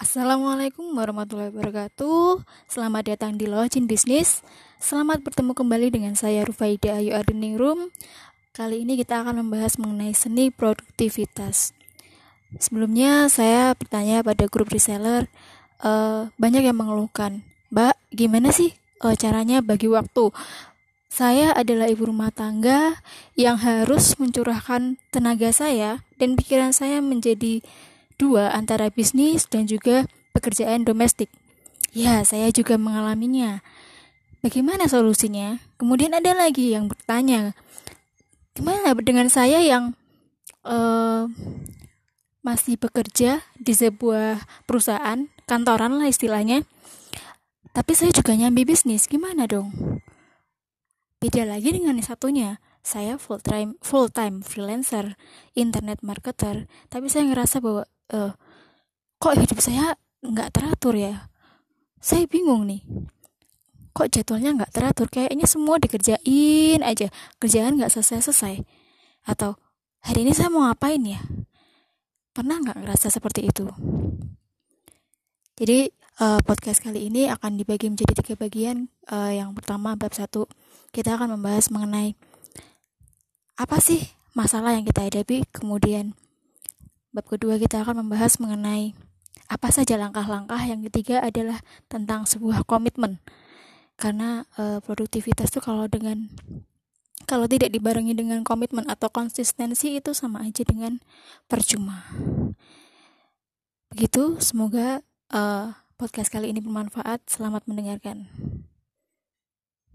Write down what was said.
Assalamualaikum warahmatullahi wabarakatuh. Selamat datang di Login Business Selamat bertemu kembali dengan saya Rufaida Ayu Ardening Room Kali ini kita akan membahas mengenai seni produktivitas. Sebelumnya saya bertanya pada grup reseller uh, Banyak yang mengeluhkan Mbak, gimana sih uh, caranya bagi waktu? Saya adalah ibu rumah tangga yang harus mencurahkan tenaga saya dan pikiran saya menjadi dua antara bisnis dan juga pekerjaan domestik. Ya, saya juga mengalaminya. Bagaimana solusinya? Kemudian ada lagi yang bertanya, gimana dengan saya yang uh, masih bekerja di sebuah perusahaan kantoran lah istilahnya, tapi saya juga nyambi bisnis, gimana dong? Beda lagi dengan yang satunya, saya full time full time freelancer, internet marketer, tapi saya ngerasa bahwa uh, kok hidup saya nggak teratur ya? Saya bingung nih. Kok jadwalnya nggak teratur? Kayaknya semua dikerjain aja. Kerjaan nggak selesai selesai atau hari ini saya mau ngapain ya? Pernah nggak ngerasa seperti itu? Jadi uh, podcast kali ini akan dibagi menjadi tiga bagian. Uh, yang pertama bab satu kita akan membahas mengenai apa sih masalah yang kita hadapi? Kemudian Bab kedua kita akan membahas mengenai apa saja langkah-langkah. Yang ketiga adalah tentang sebuah komitmen. Karena e, produktivitas itu kalau dengan kalau tidak dibarengi dengan komitmen atau konsistensi itu sama aja dengan percuma. Begitu, semoga e, podcast kali ini bermanfaat. Selamat mendengarkan.